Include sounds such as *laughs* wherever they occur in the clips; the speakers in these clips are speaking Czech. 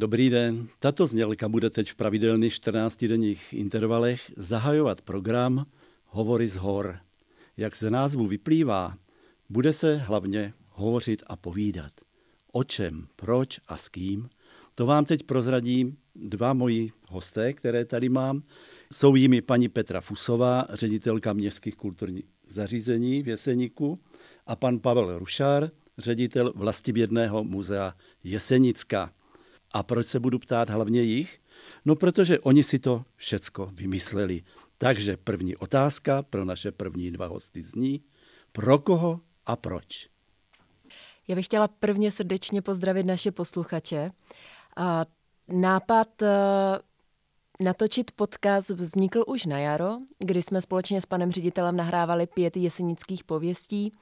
Dobrý den. Tato znělka bude teď v pravidelných 14-denních intervalech zahajovat program Hovory z hor. Jak ze názvu vyplývá, bude se hlavně hovořit a povídat. O čem, proč a s kým, to vám teď prozradím dva moji hosté, které tady mám. Jsou jimi paní Petra Fusová, ředitelka městských kulturních zařízení v Jeseníku a pan Pavel Rušár, ředitel vlastibědného muzea Jesenicka. A proč se budu ptát hlavně jich? No, protože oni si to všecko vymysleli. Takže první otázka pro naše první dva hosty zní, pro koho a proč? Já bych chtěla prvně srdečně pozdravit naše posluchače. Nápad Natočit podcast vznikl už na jaro, kdy jsme společně s panem ředitelem nahrávali pět jesenických pověstí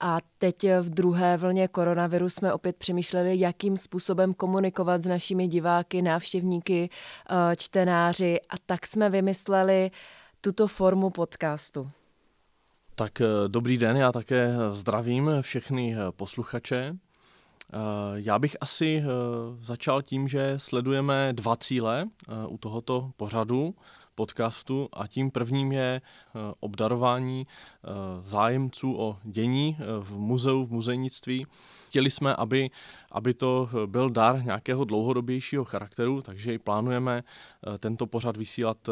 a teď v druhé vlně koronaviru jsme opět přemýšleli, jakým způsobem komunikovat s našimi diváky, návštěvníky, eh, čtenáři a tak jsme vymysleli tuto formu podcastu. Tak eh, dobrý den, já také zdravím všechny eh, posluchače. Eh, já bych asi eh, začal tím, že sledujeme dva cíle eh, u tohoto pořadu podcastu a tím prvním je obdarování zájemců o dění v muzeu, v muzejnictví. Chtěli jsme, aby, aby to byl dar nějakého dlouhodobějšího charakteru, takže plánujeme tento pořad vysílat,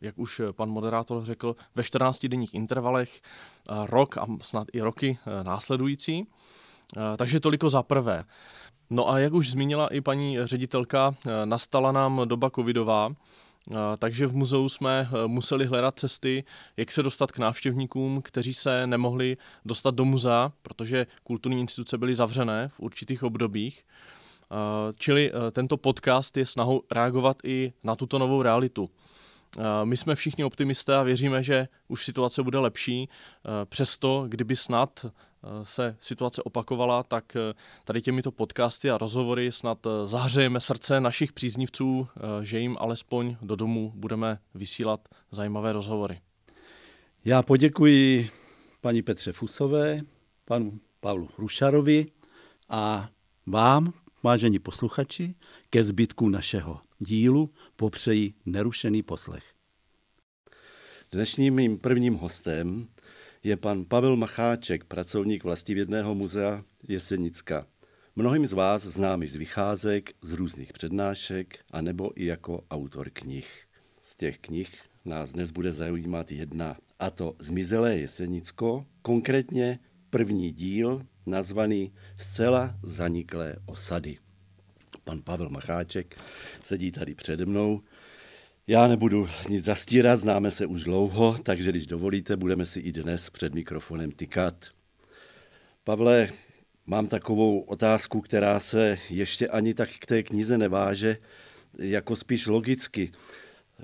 jak už pan moderátor řekl, ve 14 denních intervalech rok a snad i roky následující. Eh, takže toliko za prvé. No a jak už zmínila i paní ředitelka, eh, nastala nám doba covidová, eh, takže v muzeu jsme museli hledat cesty, jak se dostat k návštěvníkům, kteří se nemohli dostat do muzea, protože kulturní instituce byly zavřené v určitých obdobích. Čili tento podcast je snahou reagovat i na tuto novou realitu. My jsme všichni optimisté a věříme, že už situace bude lepší. Přesto, kdyby snad se situace opakovala, tak tady těmito podcasty a rozhovory snad zahřejeme srdce našich příznivců, že jim alespoň do domu budeme vysílat zajímavé rozhovory. Já poděkuji paní Petře Fusové, panu Pavlu Rušarovi a vám, vážení posluchači, ke zbytku našeho dílu popřeji nerušený poslech. Dnešním mým prvním hostem je pan Pavel Macháček, pracovník vlastivědného muzea Jesenicka. Mnohým z vás známý z vycházek, z různých přednášek, a nebo i jako autor knih. Z těch knih nás dnes bude zajímat jedna, a to Zmizelé Jesenicko, konkrétně první díl nazvaný Zcela zaniklé osady pan Pavel Macháček, sedí tady přede mnou. Já nebudu nic zastírat, známe se už dlouho, takže když dovolíte, budeme si i dnes před mikrofonem tykat. Pavle, mám takovou otázku, která se ještě ani tak k té knize neváže, jako spíš logicky.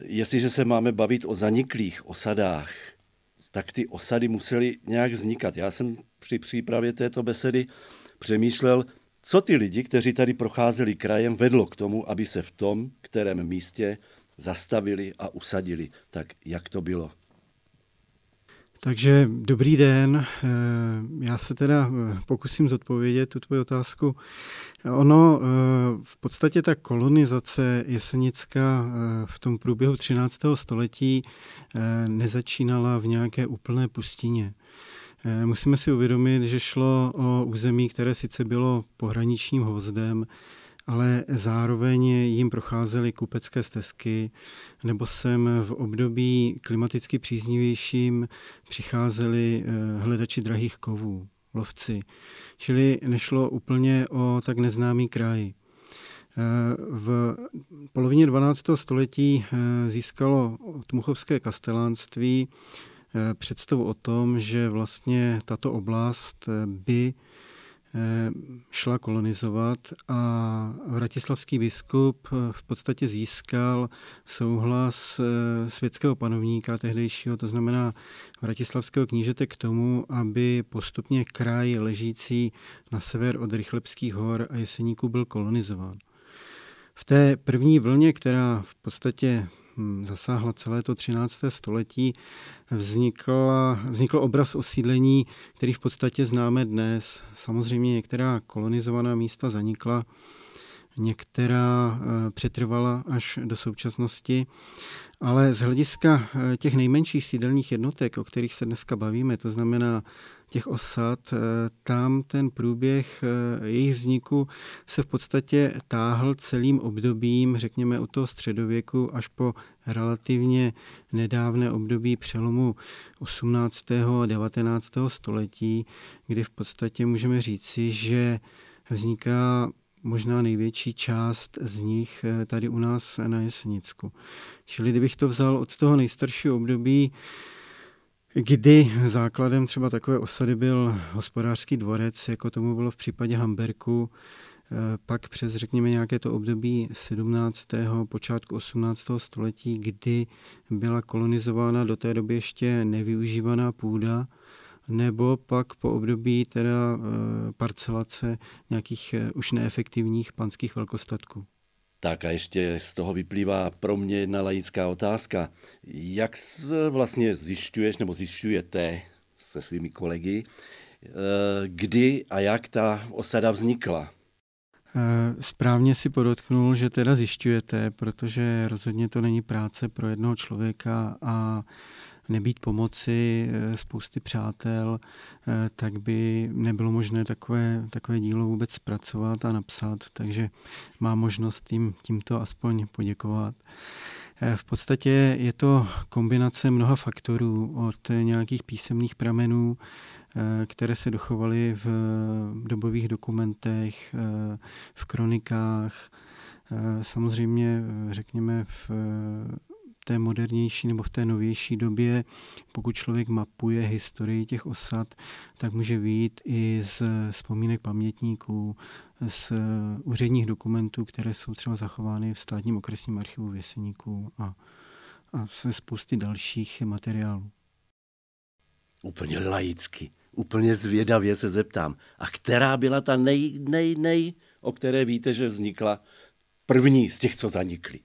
Jestliže se máme bavit o zaniklých osadách, tak ty osady musely nějak vznikat. Já jsem při přípravě této besedy přemýšlel, co ty lidi, kteří tady procházeli krajem, vedlo k tomu, aby se v tom, kterém místě zastavili a usadili? Tak jak to bylo? Takže dobrý den, eh, já se teda eh, pokusím zodpovědět tu tvoji otázku. Ono eh, v podstatě ta kolonizace Jesenicka v tom průběhu 13. století nezačínala v nějaké úplné pustině. Eh, musíme si uvědomit, že šlo o území, které sice bylo pohraničním hozdem, ale zároveň jim procházely kupecké stezky, nebo sem v období klimaticky příznivějším přicházeli eh, hledači drahých kovů, lovci. Čili nešlo úplně o tak neznámý kraj. Eh, v polovině 12. století získalo Tmuchovské kastelánství představu o tom, že vlastně tato oblast eh, by eh, šla kolonizovat a vratislavský biskup v podstatě získal souhlas světského panovníka tehdejšího, to znamená vratislavského knížete k tomu, aby postupně kraj ležící na sever od Rychlebských hor a Jeseníku byl kolonizován. V té první vlně, která v podstatě zasáhla celé to 13. století, vznikla, vznikl obraz osídlení, který v podstatě známe dnes. Samozřejmě některá kolonizovaná místa zanikla, některá přetrvala až do současnosti. Ale z hlediska těch nejmenších sídelních jednotek, o kterých se dneska bavíme, to znamená těch osad, eh, tam ten průběh eh, jejich vzniku se v podstatě táhl celým obdobím, řekněme od toho středověku až po relativně nedávné období přelomu 18. a 19. století, kdy v podstatě můžeme říci, že vzniká možná největší část z nich eh, tady u nás na Jesenicku. Čili kdybych to vzal od toho nejstaršího období, kdy základem třeba takové osady byl hospodářský dvorec, jako tomu bylo v případě Hamberku, eh, pak přes, řekněme, nějaké to období 17. počátku 18. století, kdy byla kolonizována do té doby ještě nevyužívaná půda, nebo pak po období teda eh, parcelace nějakých eh, už neefektivních panských velkostatků. Tak a ještě z toho vyplývá pro mě jedna laická otázka. Jak vlastně zjišťuješ nebo zjišťujete se svými kolegy, eh, kdy a jak ta osada vznikla? Eh, správně si podotknul, že teda zjišťujete, protože rozhodně to není práce pro jednoho člověka a nebýt pomoci eh, spousty přátel, eh, tak by nebylo možné takové, takové dílo vůbec zpracovat a napsat, takže mám možnost tím, tímto aspoň poděkovat. Eh, v podstatě je to kombinace mnoha faktorů od nějakých písemných pramenů, které se dochovaly v dobových dokumentech, v kronikách, samozřejmě řekněme v té modernější nebo v té novější době, pokud člověk mapuje historii těch osad, tak může vyjít i z vzpomínek pamětníků, z úředních dokumentů, které jsou třeba zachovány v státním okresním archivu Věseníků a, a se spousty dalších materiálů. Úplně laicky, úplně zvědavě se zeptám. A která byla ta nej, nej, nej, o které víte, že vznikla první z těch, co zanikly?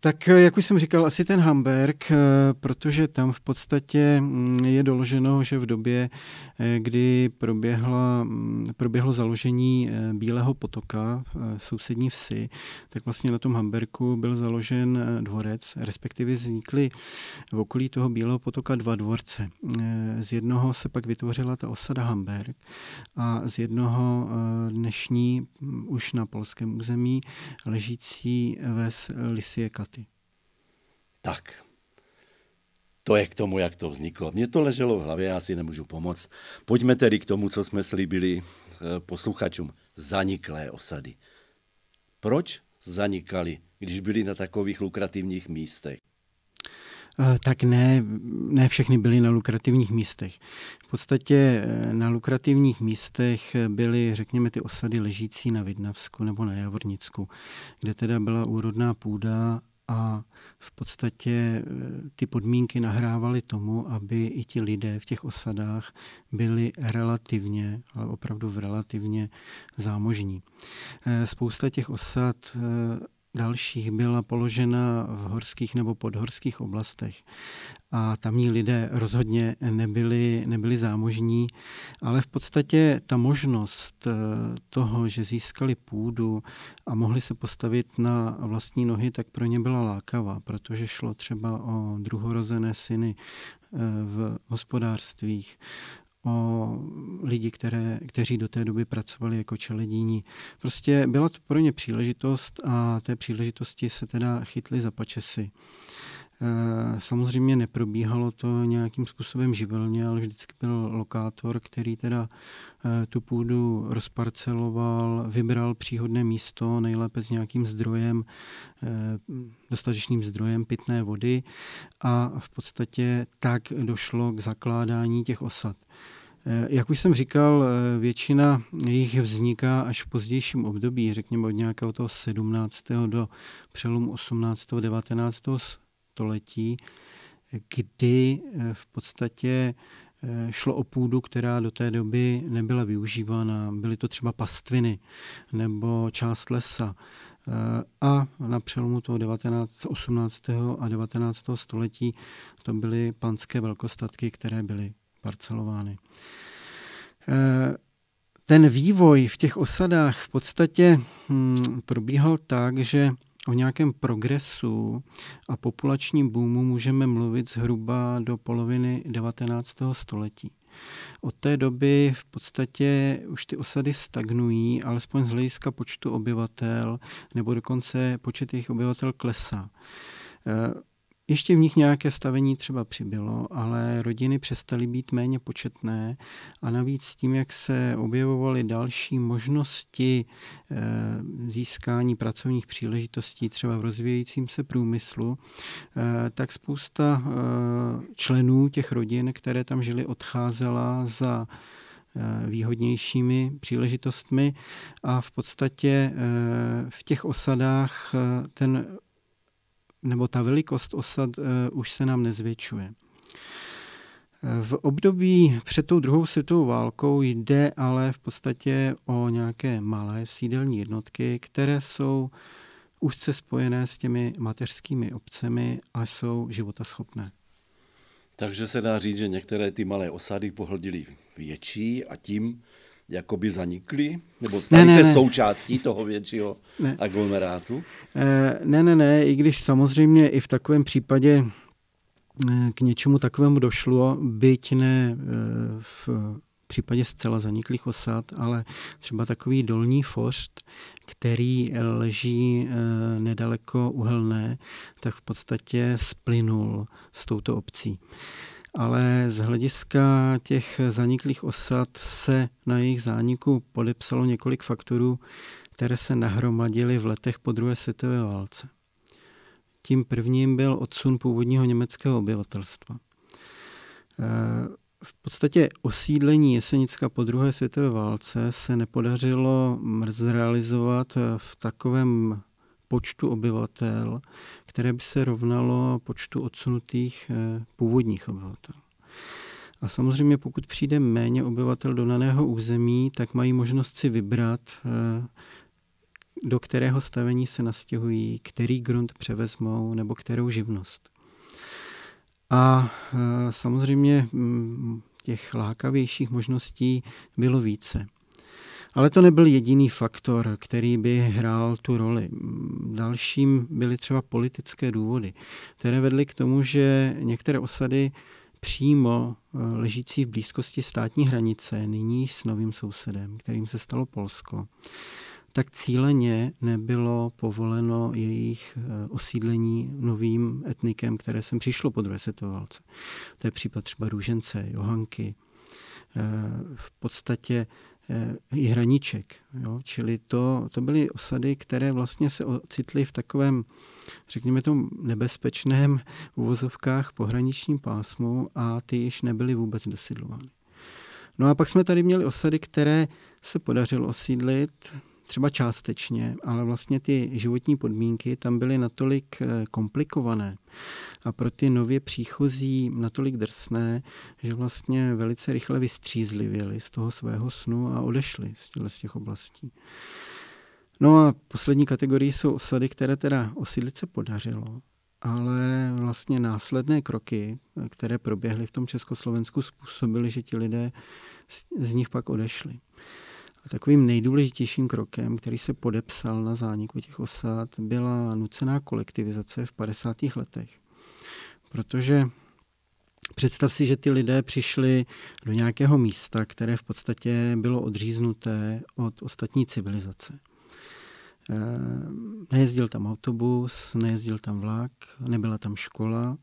Tak jak už jsem říkal, asi ten Hamburg, eh, protože tam v podstatě mm, je doloženo, že v době, eh, kdy proběhla, mm, proběhlo založení eh, Bílého potoka v sousední vsi, tak vlastně na tom Hamburgu byl založen dvorec, respektive vznikly v okolí toho Bílého potoka dva dvorce. Z jednoho se pak vytvořila ta osada Hamburg a z jednoho dnešní mm, už na polském území ležící ves Lisie Katy. Tak, to je k tomu, jak to vzniklo. Mně to leželo v hlavě, já si nemůžu pomoct. Pojďme tedy k tomu, co jsme slíbili eh, posluchačům. Zaniklé osady. Proč zanikaly, když byly na takových lukrativních místech? Eh, tak ne, ne všechny byly na lukrativních místech. V podstatě eh, na lukrativních místech byly, řekněme, ty osady ležící na Vidnavsku nebo na Javornicku, kde teda byla úrodná půda a v podstatě eh, ty podmínky nahrávaly tomu, aby i ti lidé v těch osadách byli relativně, ale opravdu v relativně zámožní. Spousta těch osad dalších byla položena v horských nebo podhorských oblastech. A tamní lidé rozhodně nebyli, nebyli zámožní, ale v podstatě ta možnost eh, toho, že získali půdu a mohli se postavit na vlastní nohy, tak pro ně byla lákavá, protože šlo třeba o druhorozené syny eh, v hospodářstvích, o lidi, které, kteří do té doby pracovali jako čeledíni. Prostě byla to pro ně příležitost a té příležitosti se teda chytli za pačesy. Eh, samozřejmě neprobíhalo to nějakým způsobem živelně, ale vždycky byl lokátor, který teda eh, tu půdu rozparceloval, vybral příhodné místo, nejlépe s nějakým zdrojem, eh, dostatečným zdrojem pitné vody a v podstatě tak došlo k zakládání těch osad. Jak už jsem říkal, většina jich vzniká až v pozdějším období, řekněme od nějakého toho 17. do přelomu 18. 19 století, kdy eh, v podstatě eh, šlo o půdu, která do té doby nebyla využívána. Byly to třeba pastviny nebo část lesa. Eh, a na přelomu toho 19, 18. a 19. století to byly panské velkostatky, které byly parcelovány ten vývoj v těch osadách v podstatě hm, probíhal tak, že o nějakém progresu a populačním boomu můžeme mluvit zhruba do poloviny 19. století. Od té doby v podstatě už ty osady stagnují, alespoň z hlediska počtu obyvatel, nebo dokonce počet jejich obyvatel klesá. Ještě v nich nějaké stavení třeba přibylo, ale rodiny přestaly být méně početné a navíc tím, jak se objevovaly další možnosti eh, získání pracovních příležitostí třeba v rozvíjejícím se průmyslu, eh, tak spousta eh, členů těch rodin, které tam žili, odcházela za výhodnějšími příležitostmi a v podstatě v těch osadách ten nebo ta velikost osad uh, už se nám nezvětšuje. Eh, v období před tou druhou světovou válkou jde ale v podstatě o nějaké malé sídelní jednotky, které jsou úzce spojené s těmi mateřskými obcemi a jsou životaschopné. Takže se dá říct, že některé ty malé osady pohlodily větší a tím jakoby zanikly? Nebo staly ne, ne, se ne. součástí toho většího ne. aglomerátu? Eh, ne, ne, ne, i když samozřejmě i v takovém případě eh, k něčemu takovému došlo, byť ne eh, v případě zcela zaniklých osad, ale třeba takový dolní fořt, který leží nedaleko uhelné, tak v podstatě splynul s touto obcí ale z hlediska těch zaniklých osad se na jejich zániku podepsalo několik faktorů, které se nahromadily v letech po druhé světové válce. Tím prvním byl odsun původního německého obyvatelstva. E, v podstatě osídlení Jesenicka po druhé světové válce se nepodařilo zrealizovat v takovém počtu obyvatel, které by se rovnalo počtu odsunutých eh, původních obyvatel. A samozřejmě pokud přijde méně obyvatel do daného území, tak mají možnost si vybrat, eh, do kterého stavení se nastěhují, který grunt převezmou nebo kterou živnost. A eh, samozřejmě mm, těch lákavějších možností bylo více. Ale to nebyl jediný faktor, který by hrál tu roli. Dalším byly třeba politické důvody, které vedly k tomu, že některé osady přímo eh, ležící v blízkosti státní hranice, nyní s novým sousedem, kterým se stalo Polsko, tak cíleně nebylo povoleno jejich eh, osídlení novým etnikem, které sem přišlo po druhé světové válce. To je případ třeba Růžence, Johanky. Eh, v podstatě i hraniček. Jo? Čili to, to byly osady, které vlastně se ocitly v takovém, řekněme tom, nebezpečném uvozovkách pohraničním pásmu a ty již nebyly vůbec dosidlovány. No a pak jsme tady měli osady, které se podařilo osídlit, třeba částečně, ale vlastně ty životní podmínky tam byly natolik eh, komplikované a pro ty nově příchozí natolik drsné, že vlastně velice rychle vystřízlivěli z toho svého snu a odešli z těch oblastí. No a poslední kategorii jsou osady, které teda osídlit se podařilo, ale vlastně následné kroky, které proběhly v tom Československu, způsobily, že ti lidé z nich pak odešli. A takovým nejdůležitějším krokem, který se podepsal na zániku těch osad, byla nucená kolektivizace v 50. letech. Protože Představ si, že ty lidé přišli do nějakého místa, které v podstatě bylo odříznuté od ostatní civilizace. Eh, nejezdil tam autobus, nejezdil tam vlak, nebyla tam škola,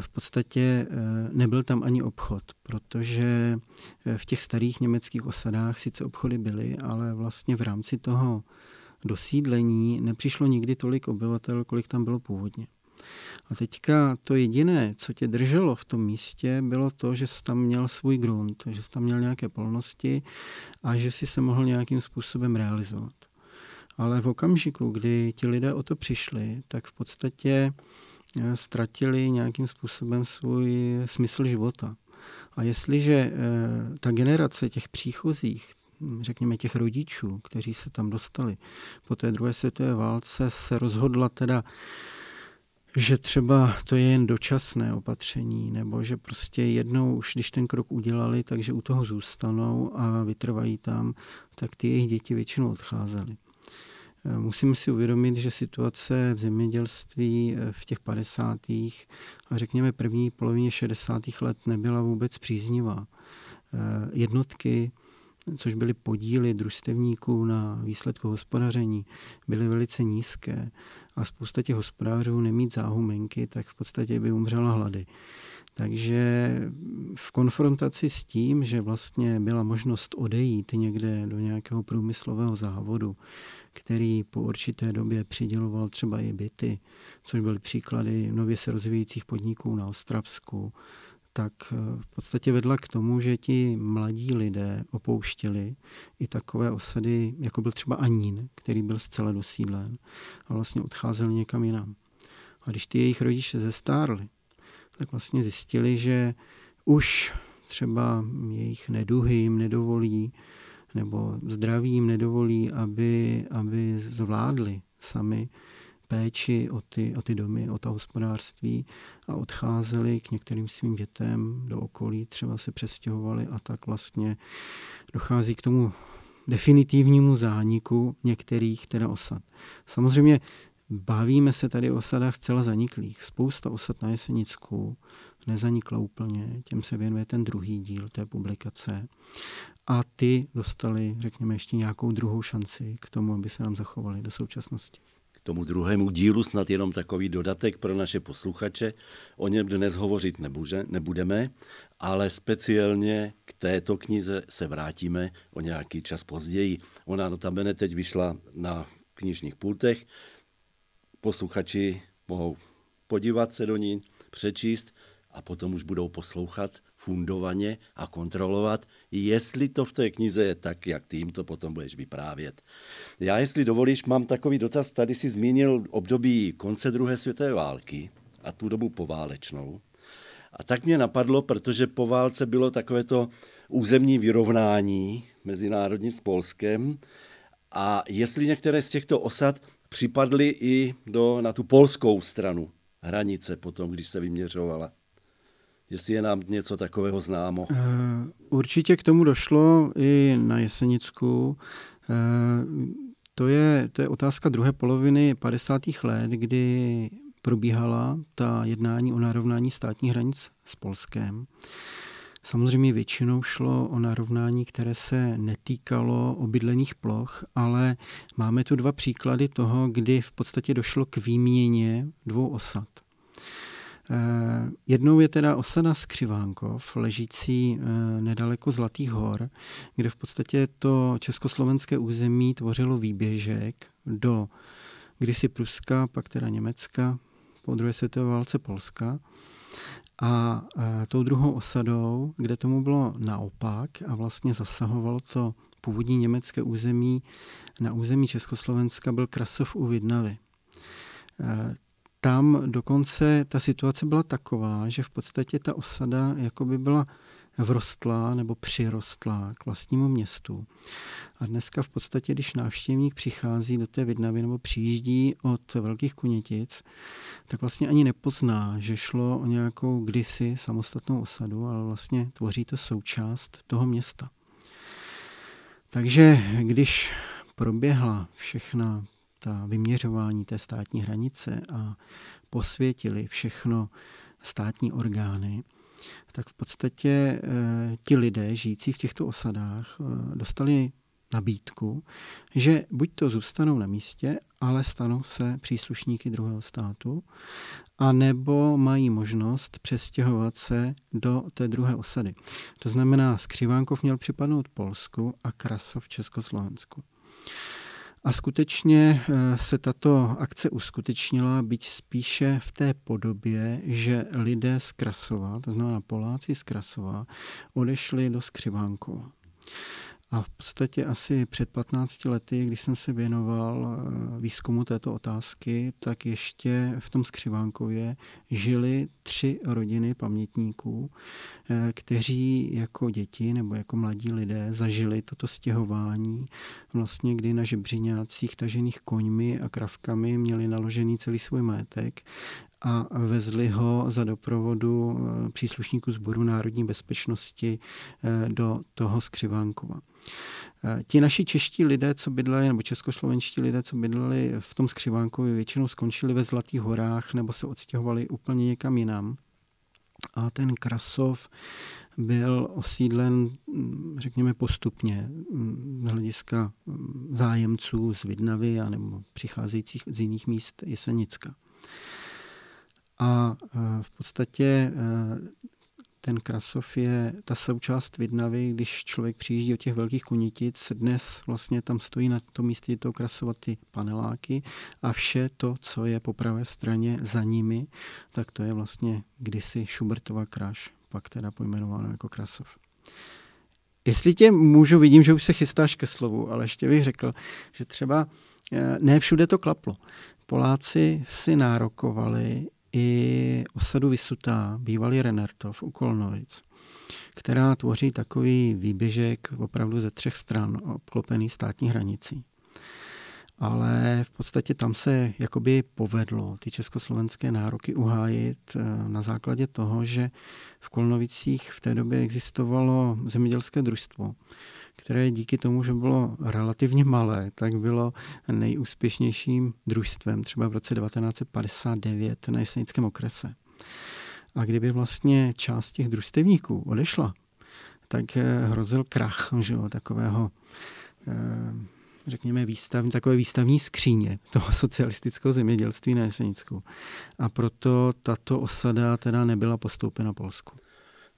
v podstatě eh, nebyl tam ani obchod, protože eh, v těch starých německých osadách sice obchody byly, ale vlastně v rámci toho dosídlení nepřišlo nikdy tolik obyvatel, kolik tam bylo původně. A teďka to jediné, co tě drželo v tom místě, bylo to, že jsi tam měl svůj grunt, že jsi tam měl nějaké polnosti a že si se mohl nějakým způsobem realizovat. Ale v okamžiku, kdy ti lidé o to přišli, tak v podstatě Eh, ztratili nějakým způsobem svůj smysl života. A jestliže eh, ta generace těch příchozích, řekněme těch rodičů, kteří se tam dostali po té druhé světové válce, se rozhodla teda že třeba to je jen dočasné opatření, nebo že prostě jednou už, když ten krok udělali, takže u toho zůstanou a vytrvají tam, tak ty jejich děti většinou odcházely. Eh, musíme si uvědomit, že situace v zemědělství eh, v těch 50. a řekněme první polovině 60. let nebyla vůbec příznivá. Eh, jednotky, což byly podíly družstevníků na výsledku hospodaření, byly velice nízké a spousta těch hospodářů nemít záhumenky, tak v podstatě by umřela hlady. Takže v konfrontaci s tím, že vlastně byla možnost odejít někde do nějakého průmyslového závodu, který po určité době přiděloval třeba i byty, což byly příklady nově se rozvíjejících podniků na Ostravsku, tak eh, v podstatě vedla k tomu, že ti mladí lidé opouštěli i takové osady, jako byl třeba Anín, který byl zcela dosídlen a vlastně odcházeli někam jinam. A když ty jejich rodiče zestárli, tak vlastně zjistili, že už třeba jejich neduhy jim nedovolí nebo zdraví jim nedovolí, aby, aby zvládli sami péči o ty, o ty domy, o to hospodářství a odcházeli k některým svým dětem do okolí, třeba se přestěhovali a tak vlastně dochází k tomu definitivnímu zániku některých teda osad. Samozřejmě bavíme se tady o osadách zcela zaniklých. Spousta osad na Jesenicku nezanikla úplně, těm se věnuje ten druhý díl té publikace. A ty dostali, řekněme, ještě nějakou druhou šanci k tomu, aby se nám zachovali do současnosti tomu druhému dílu snad jenom takový dodatek pro naše posluchače. O něm dnes hovořit nebude, nebudeme, ale speciálně k této knize se vrátíme o nějaký čas později. Ona notabene teď vyšla na knižních pultech. Posluchači mohou podívat se do ní, přečíst a potom už budou poslouchat fundovaně a kontrolovat, jestli to v té knize je tak, jak ty jim to potom budeš vyprávět. Já, jestli dovolíš, mám takový dotaz. Tady si zmínil období konce druhé světové války a tu dobu poválečnou. A tak mě napadlo, protože po válce bylo takovéto územní vyrovnání mezinárodní s Polskem a jestli některé z těchto osad připadly i do, na tu polskou stranu hranice potom, když se vyměřovala jestli je nám něco takového známo. Eh, určitě k tomu došlo i na Jesenicku. Eh, to je, to je otázka druhé poloviny 50. let, kdy probíhala ta jednání o narovnání státních hranic s Polskem. Samozřejmě většinou šlo o narovnání, které se netýkalo obydlených ploch, ale máme tu dva příklady toho, kdy v podstatě došlo k výměně dvou osad. Eh, jednou je teda osada Skřivánkov, ležící eh, nedaleko Zlatých hor, kde v podstatě to československé území tvořilo výběžek do kdysi Pruska, pak teda Německa, po druhé světové válce Polska. A eh, tou druhou osadou, kde tomu bylo naopak a vlastně zasahovalo to původní německé území na území Československa, byl Krasov u Vidnavy. Tam dokonce ta situace byla taková, že v podstatě ta osada jakoby byla vrostlá nebo přirostlá k vlastnímu městu. A dneska v podstatě, když návštěvník přichází do té Vidnavy nebo přijíždí od Velkých Kunětic, tak vlastně ani nepozná, že šlo o nějakou kdysi samostatnou osadu, ale vlastně tvoří to součást toho města. Takže když proběhla všechna ta vyměřování té státní hranice a posvětili všechno státní orgány, tak v podstatě e, ti lidé žijící v těchto osadách e, dostali nabídku, že buď to zůstanou na místě, ale stanou se příslušníky druhého státu, a nebo mají možnost přestěhovat se do té druhé osady. To znamená, Skřivánkov měl připadnout Polsku a Krasov Československu. A skutečně eh, se tato akce uskutečnila, byť spíše v té podobě, že lidé z Krasova, to znamená Poláci z Krasova, odešli do Skřivánkova. A v podstatě asi před 15 lety, když jsem se věnoval eh, výzkumu této otázky, tak ještě v tom Skřivánkově žili tři rodiny pamětníků, eh, kteří jako děti nebo jako mladí lidé zažili toto stěhování, vlastně kdy na žebřiňácích tažených koňmi a kravkami měli naložený celý svůj majetek a vezli ho za doprovodu příslušníků sboru národní bezpečnosti do toho skřivánkova. Ti naši čeští lidé, co bydleli, nebo českoslovenští lidé, co bydleli v tom skřivánkovi, většinou skončili ve Zlatých horách nebo se odstěhovali úplně někam jinam. A ten Krasov byl osídlen, řekněme, postupně z hlediska zájemců z Vidnavy a nebo přicházejících z jiných míst Jesenicka. A v podstatě ten Krasov je ta součást Vidnavy, když člověk přijíždí od těch velkých kunitic, dnes vlastně tam stojí na tom místě toho Krasova ty paneláky a vše to, co je po pravé straně za nimi, tak to je vlastně kdysi Schubertova kráž, pak teda pojmenováno jako Krasov. Jestli tě můžu, vidím, že už se chystáš ke slovu, ale ještě bych řekl, že třeba eh, ne všude to klaplo. Poláci si nárokovali i osadu Vysutá, bývalý Renertov u Kolnovic, která tvoří takový výběžek opravdu ze třech stran obklopený státní hranicí. Ale v podstatě tam se jakoby povedlo ty československé nároky uhájit eh, na základě toho, že v Kolnovicích v té době existovalo zemědělské družstvo, které díky tomu, že bylo relativně malé, tak bylo nejúspěšnějším družstvem třeba v roce 1959 na Jesenickém okrese. A kdyby vlastně část těch družstevníků odešla, tak eh, hrozil krach že jo, takového eh, řekněme, výstav, takové výstavní skříně toho socialistického zemědělství na Jesenicku. A proto tato osada teda nebyla postoupena Polsku.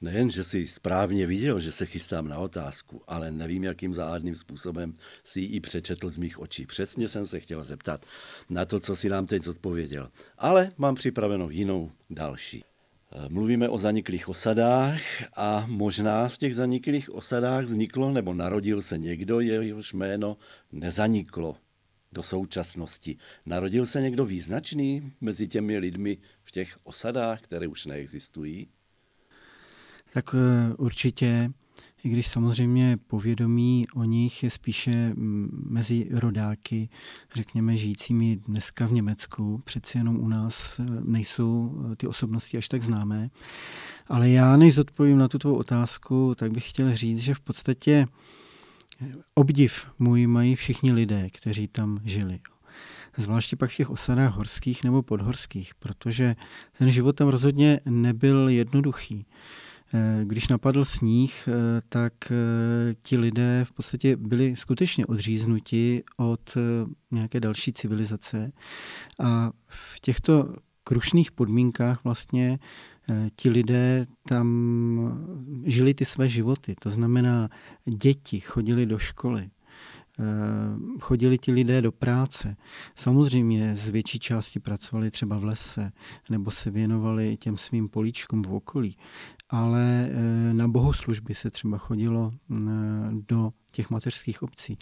Nejen, že si správně viděl, že se chystám na otázku, ale nevím, jakým záhadným způsobem si ji i přečetl z mých očí. Přesně jsem se chtěl zeptat na to, co si nám teď zodpověděl. Ale mám připravenou jinou další. Eh, mluvíme o zaniklých osadách a možná v těch zaniklých osadách vzniklo nebo narodil se někdo, jehož jméno nezaniklo do současnosti. Narodil se někdo význačný mezi těmi lidmi v těch osadách, které už neexistují? Tak eh, určitě, i když samozřejmě povědomí o nich je spíše mm, mezi rodáky, řekněme, žijícími dneska v Německu. Přeci jenom u nás eh, nejsou eh, ty osobnosti až tak známé. Ale já, než odpovím na tuto otázku, tak bych chtěl říct, že v podstatě obdiv můj mají všichni lidé, kteří tam žili. Zvláště pak v těch osadách horských nebo podhorských, protože ten život tam rozhodně nebyl jednoduchý. Eh, když napadl sníh, eh, tak eh, ti lidé v podstatě byli skutečně odříznuti od nějaké další civilizace. A v těchto krušných podmínkách vlastně ti lidé tam žili ty své životy. To znamená, děti chodili do školy, chodili ti lidé do práce. Samozřejmě z větší části pracovali třeba v lese nebo se věnovali těm svým políčkům v okolí ale eh, na bohoslužby se třeba chodilo eh, do těch mateřských obcí.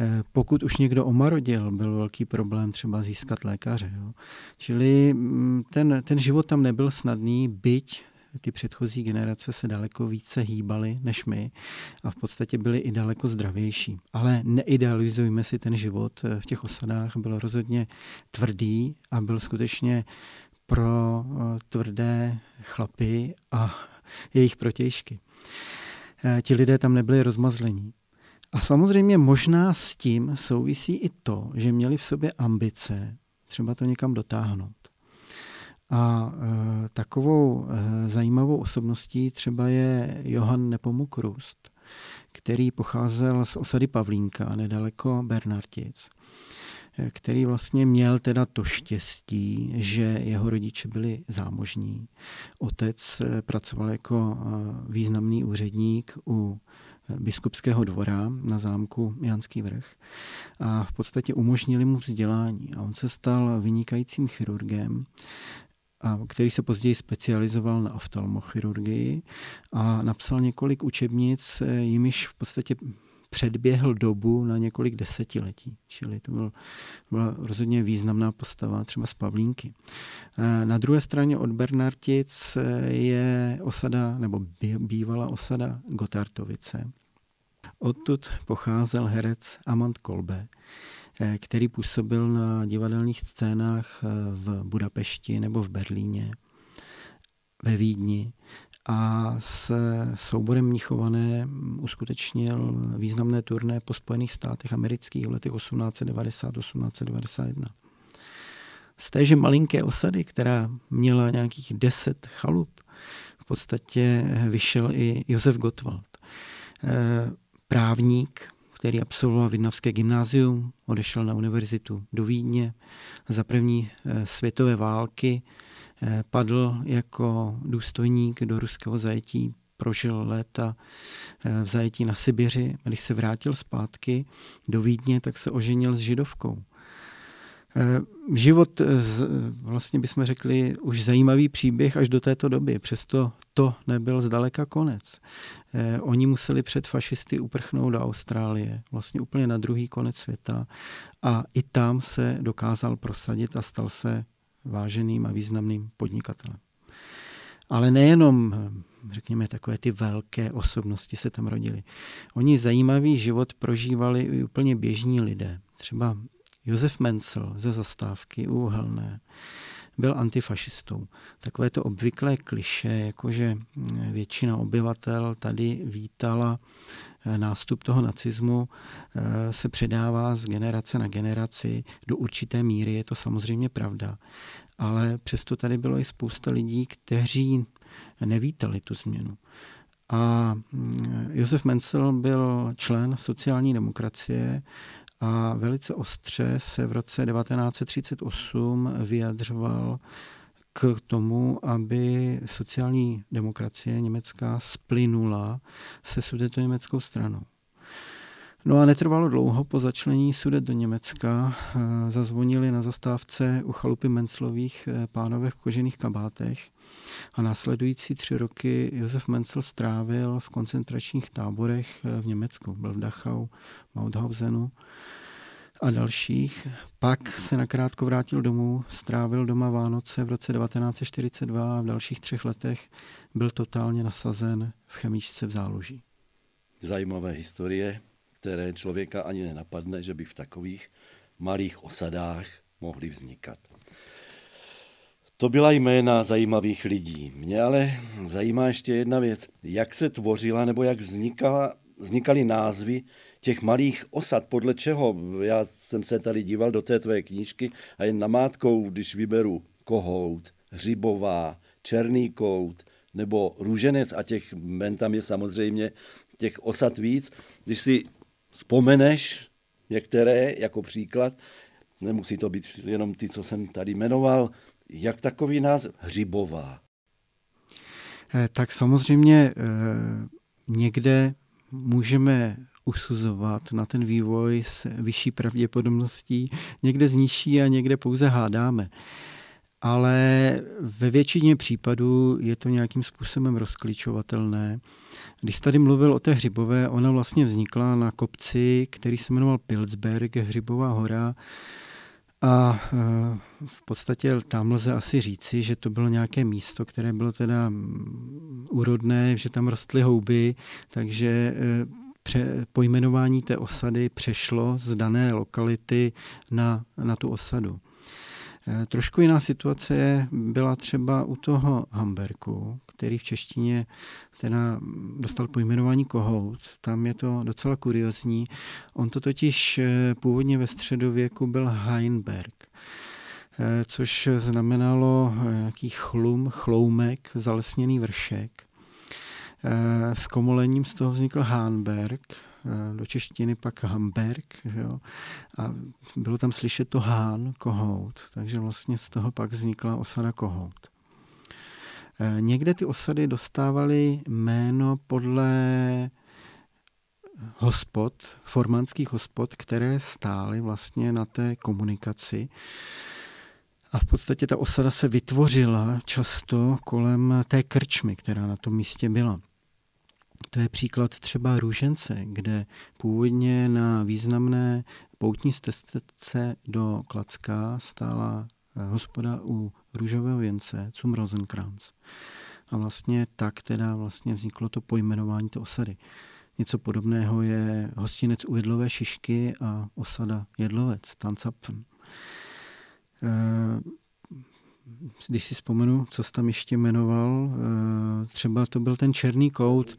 Eh, pokud už někdo omarodil, byl velký problém třeba získat lékaře. Jo. Čili mm, ten, ten život tam nebyl snadný, byť ty předchozí generace se daleko více hýbaly než my a v podstatě byly i daleko zdravější. Ale neidealizujme si ten život v těch osadách, byl rozhodně tvrdý a byl skutečně pro eh, tvrdé chlapy a jejich protějšky. Eh, ti lidé tam nebyli rozmazlení. A samozřejmě možná s tím souvisí i to, že měli v sobě ambice třeba to někam dotáhnout. A e, takovou e, zajímavou osobností třeba je Johann Nepomuk Rust, který pocházel z osady Pavlínka, nedaleko Bernartic který vlastně měl teda to štěstí, že jeho rodiče byli zámožní. Otec eh, pracoval jako eh, významný úředník u eh, biskupského dvora na zámku Janský vrch a v podstatě umožnili mu vzdělání. A on se stal vynikajícím chirurgem, a který se později specializoval na oftalmochirurgii a napsal několik učebnic, jimiž v podstatě předběhl dobu na několik desetiletí. Čili to byl, byla rozhodně významná postava třeba z Pavlínky. Eh, na druhé straně od Bernartic je osada, nebo bývala osada Gotartovice. Odtud pocházel herec Amant Kolbe, který působil na divadelních scénách v Budapešti nebo v Berlíně, ve Vídni a s souborem Mnichované uskutečnil významné turné po Spojených státech amerických v letech 1890-1891. Z téže malinké osady, která měla nějakých deset chalup, v podstatě vyšel i Josef Gottwald. Eh, právník, který absolvoval Vidnavské gymnázium, odešel na univerzitu do Vídně. Za první eh, světové války padl jako důstojník do ruského zajetí, prožil léta v zajetí na Sibiři. Když se vrátil zpátky do Vídně, tak se oženil s židovkou. Eh, život, eh, vlastně bychom řekli, už zajímavý příběh až do této doby. Přesto to nebyl zdaleka konec. Eh, oni museli před fašisty uprchnout do Austrálie, vlastně úplně na druhý konec světa. A i tam se dokázal prosadit a stal se váženým a významným podnikatelem. Ale nejenom, řekněme, takové ty velké osobnosti se tam rodili. Oni zajímavý život prožívali i úplně běžní lidé. Třeba Josef Mencel ze zastávky Úhelné byl antifašistou. Takové to obvyklé kliše, jakože většina obyvatel tady vítala eh, nástup toho nacismu, eh, se předává z generace na generaci. Do určité míry je to samozřejmě pravda. Ale přesto tady bylo i spousta lidí, kteří nevítali tu změnu. A mm, Josef Mencel byl člen sociální demokracie a velice ostře se v roce 1938 vyjadřoval k tomu, aby sociální demokracie německá splynula se německou stranou. No a netrvalo dlouho po začlení sudet do Německa. Eh, zazvonili na zastávce u chalupy Menclových eh, pánové v kožených kabátech a následující tři roky Josef Mencel strávil v koncentračních táborech eh, v Německu. Byl v Dachau, Mauthausenu a dalších. Pak se nakrátko vrátil domů, strávil doma Vánoce v roce 1942 a v dalších třech letech byl totálně nasazen v chemičce v záloží. Zajímavé historie, které člověka ani nenapadne, že by v takových malých osadách mohly vznikat. To byla jména zajímavých lidí. Mě ale zajímá ještě jedna věc. Jak se tvořila nebo jak vznikala, vznikaly názvy těch malých osad, podle čeho, já jsem se tady díval do té tvé knížky a jen namátkou, když vyberu Kohout, Hřibová, Černý kout nebo Růženec a těch men tam je samozřejmě těch osad víc. Když si vzpomeneš některé jako příklad, nemusí to být jenom ty, co jsem tady jmenoval, jak takový název Hřibová? Eh, tak samozřejmě eh, někde můžeme usuzovat na ten vývoj s vyšší pravděpodobností, někde z nižší a někde pouze hádáme. Ale ve většině případů je to nějakým způsobem rozklíčovatelné. Když tady mluvil o té hřibové, ona vlastně vznikla na kopci, který se jmenoval Pilsberg, hřibová hora, a e, v podstatě tam lze asi říci, že to bylo nějaké místo, které bylo teda mm, úrodné, že tam rostly houby, takže e, pře, pojmenování té osady přešlo z dané lokality na, na tu osadu. E, trošku jiná situace byla třeba u toho Hamberku, který v češtině teda dostal pojmenování Kohout. Tam je to docela kuriozní. On to totiž e, původně ve středověku byl Heinberg e, což znamenalo nějaký chlum, chloumek, zalesněný vršek. Eh, s komolením z toho vznikl Hánberg, eh, do češtiny pak Hamberg, že jo? a bylo tam slyšet to Hán, Kohout, takže vlastně z toho pak vznikla osada Kohout. Eh, někde ty osady dostávaly jméno podle hospod, formánských hospod, které stály vlastně na té komunikaci. A v podstatě ta osada se vytvořila často kolem té krčmy, která na tom místě byla. To je příklad třeba Růžence, kde původně na významné poutní stezce do Klacka stála eh, hospoda u růžového věnce, Cum Rosenkranz. A vlastně tak teda vlastně vzniklo to pojmenování té osady. Něco podobného je hostinec u Jedlové šišky a osada Jedlovec, Tancapfen. Eh, když si vzpomenu, co jsi tam ještě jmenoval, eh, třeba to byl ten černý kout,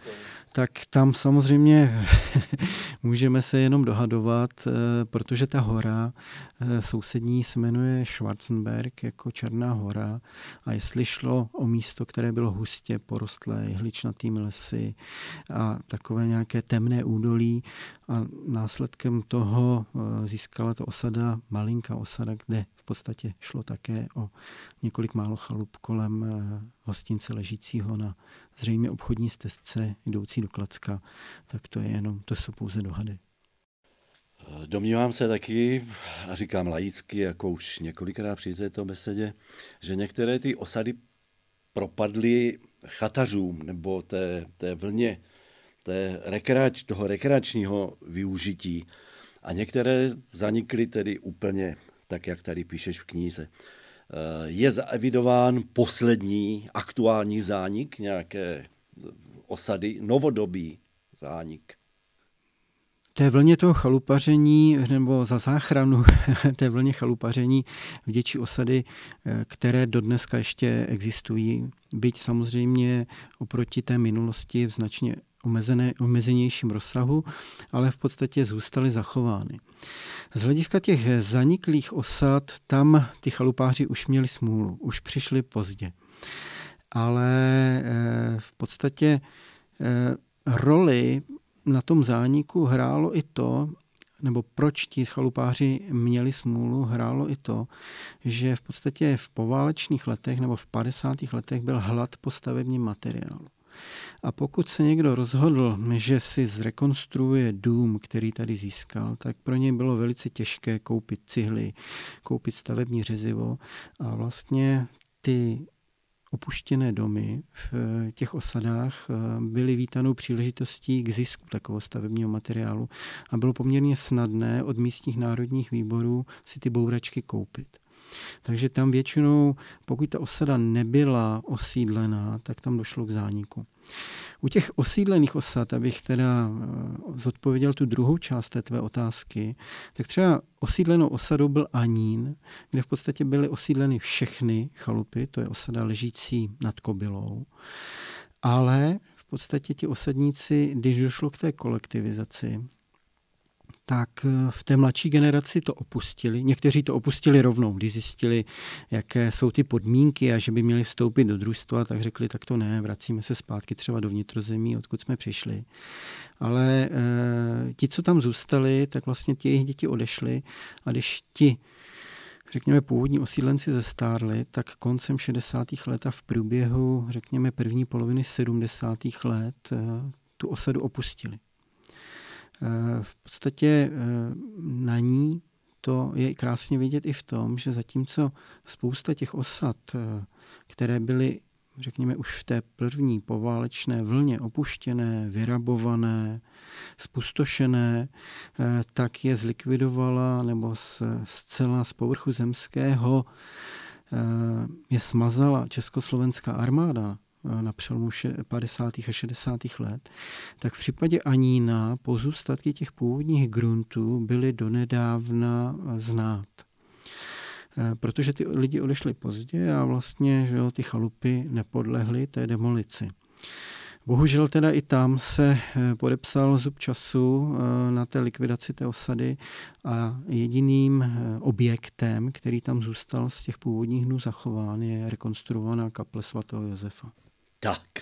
tak tam samozřejmě *laughs* můžeme se jenom dohadovat, eh, protože ta hora eh, sousední se jmenuje Schwarzenberg jako Černá hora. A jestli šlo o místo, které bylo hustě porostlé jehličnatými lesy a takové nějaké temné údolí. A následkem toho získala to osada, malinká osada, kde podstatě šlo také o několik málo chalup kolem eh, hostince ležícího na zřejmě obchodní stezce jdoucí do Klacka, tak to je jenom, to jsou pouze dohady. Eh, domnívám se taky, a říkám laicky, jako už několikrát při této besedě, že některé ty osady propadly chatařům nebo té, té vlně té rekreač, toho rekreačního využití a některé zanikly tedy úplně tak, jak tady píšeš v knize. Eh, je zaevidován poslední aktuální zánik nějaké osady, novodobý zánik? té vlně toho chalupaření, nebo za záchranu *laughs* té vlně chalupaření vděčí osady, eh, které dodneska ještě existují, byť samozřejmě oproti té minulosti v značně omezené, omezenějším rozsahu, ale v podstatě zůstaly zachovány. Z hlediska těch zaniklých osad, tam ty chalupáři už měli smůlu, už přišli pozdě. Ale eh, v podstatě eh, roli na tom zániku hrálo i to, nebo proč ti chalupáři měli smůlu, hrálo i to, že v podstatě v poválečných letech nebo v 50. letech byl hlad po stavebním materiálu. A pokud se někdo rozhodl, že si zrekonstruuje dům, který tady získal, tak pro něj bylo velice těžké koupit cihly, koupit stavební řezivo a vlastně ty opuštěné domy v těch osadách eh, byly vítanou příležitostí k zisku takového stavebního materiálu a bylo poměrně snadné od místních národních výborů si ty bouračky koupit. Takže tam většinou, pokud ta osada nebyla osídlená, tak tam došlo k zániku. U těch osídlených osad, abych teda eh, zodpověděl tu druhou část té tvé otázky, tak třeba osídlenou osadou byl Anín, kde v podstatě byly osídleny všechny chalupy, to je osada ležící nad Kobylou, ale v podstatě ti osadníci, když došlo k té kolektivizaci, tak eh, v té mladší generaci to opustili. Někteří to opustili rovnou, když zjistili, jaké jsou ty podmínky a že by měli vstoupit do družstva, tak řekli, tak to ne, vracíme se zpátky třeba do vnitrozemí, odkud jsme přišli. Ale e, ti, co tam zůstali, tak vlastně ti jejich děti odešli a když ti řekněme, původní osídlenci zestárli, tak koncem 60. let a v průběhu, řekněme, první poloviny 70. let eh, tu osadu opustili. Eh, v podstatě eh, na ní to je krásně vidět i v tom, že zatímco spousta těch osad, eh, které byly řekněme, už v té první poválečné vlně opuštěné, vyrabované, spustošené, tak je zlikvidovala nebo zcela z povrchu zemského je smazala československá armáda na přelomu 50. a 60. let, tak v případě Anína pozůstatky těch původních gruntů byly donedávna znát. E, protože ty lidi odešli pozdě a vlastně že jo, ty chalupy nepodlehly té demolici. Bohužel teda i tam se podepsal zub času na té likvidaci té osady a jediným objektem, který tam zůstal z těch původních dnů zachován, je rekonstruovaná kaple svatého Josefa. Tak,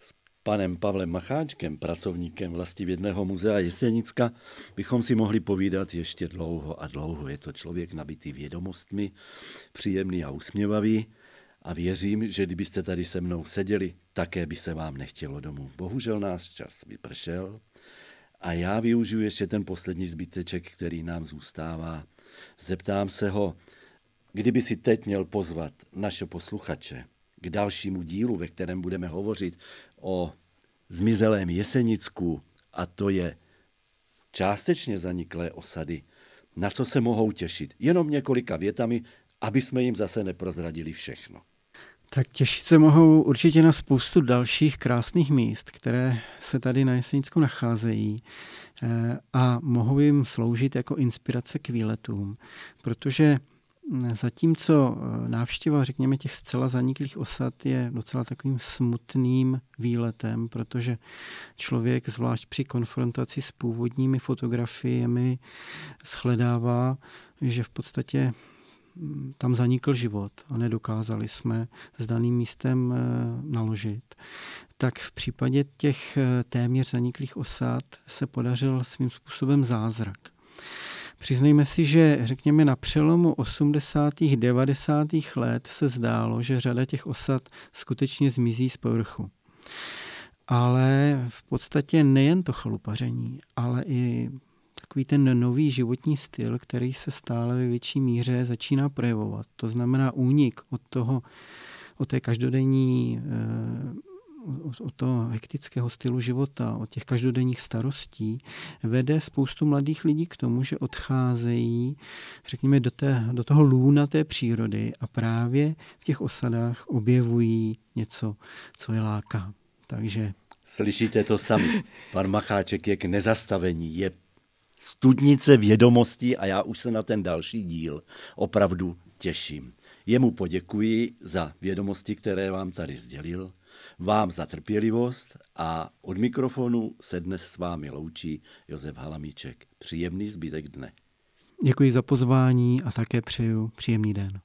s panem Pavlem Macháčkem, pracovníkem vlastivědného muzea Jesenicka, bychom si mohli povídat ještě dlouho a dlouho. Je to člověk nabitý vědomostmi, příjemný a usměvavý a věřím, že kdybyste tady se mnou seděli, také by se vám nechtělo domů. Bohužel nás čas vypršel a já využiju ještě ten poslední zbyteček, který nám zůstává. Zeptám se ho, kdyby si teď měl pozvat naše posluchače, k dalšímu dílu, ve kterém budeme hovořit o zmizelém Jesenicku, a to je částečně zaniklé osady, na co se mohou těšit. Jenom několika větami, aby jsme jim zase neprozradili všechno. Tak těšit se mohou určitě na spoustu dalších krásných míst, které se tady na Jesenicku nacházejí eh, a mohou jim sloužit jako inspirace k výletům, protože Zatímco eh, návštěva, řekněme, těch zcela zaniklých osad je docela takovým smutným výletem, protože člověk, zvlášť při konfrontaci s původními fotografiemi, shledává, že v podstatě mm, tam zanikl život a nedokázali jsme s daným místem eh, naložit, tak v případě těch eh, téměř zaniklých osad se podařil svým způsobem zázrak. Přiznejme si, že řekněme na přelomu 80. 90. let se zdálo, že řada těch osad skutečně zmizí z povrchu. Ale v podstatě nejen to chalupaření, ale i takový ten nový životní styl, který se stále ve větší míře začíná projevovat. To znamená únik od toho, od té každodenní eh, od toho hektického stylu života, od těch každodenních starostí, vede spoustu mladých lidí k tomu, že odcházejí, řekněme, do, té, do toho lůna té přírody a právě v těch osadách objevují něco, co je láká. Takže... Slyšíte to sami. Pan Macháček je k nezastavení, je studnice vědomostí a já už se na ten další díl opravdu těším. Jemu poděkuji za vědomosti, které vám tady sdělil vám za trpělivost a od mikrofonu se dnes s vámi loučí Josef Halamíček. Příjemný zbytek dne. Děkuji za pozvání a také přeju příjemný den.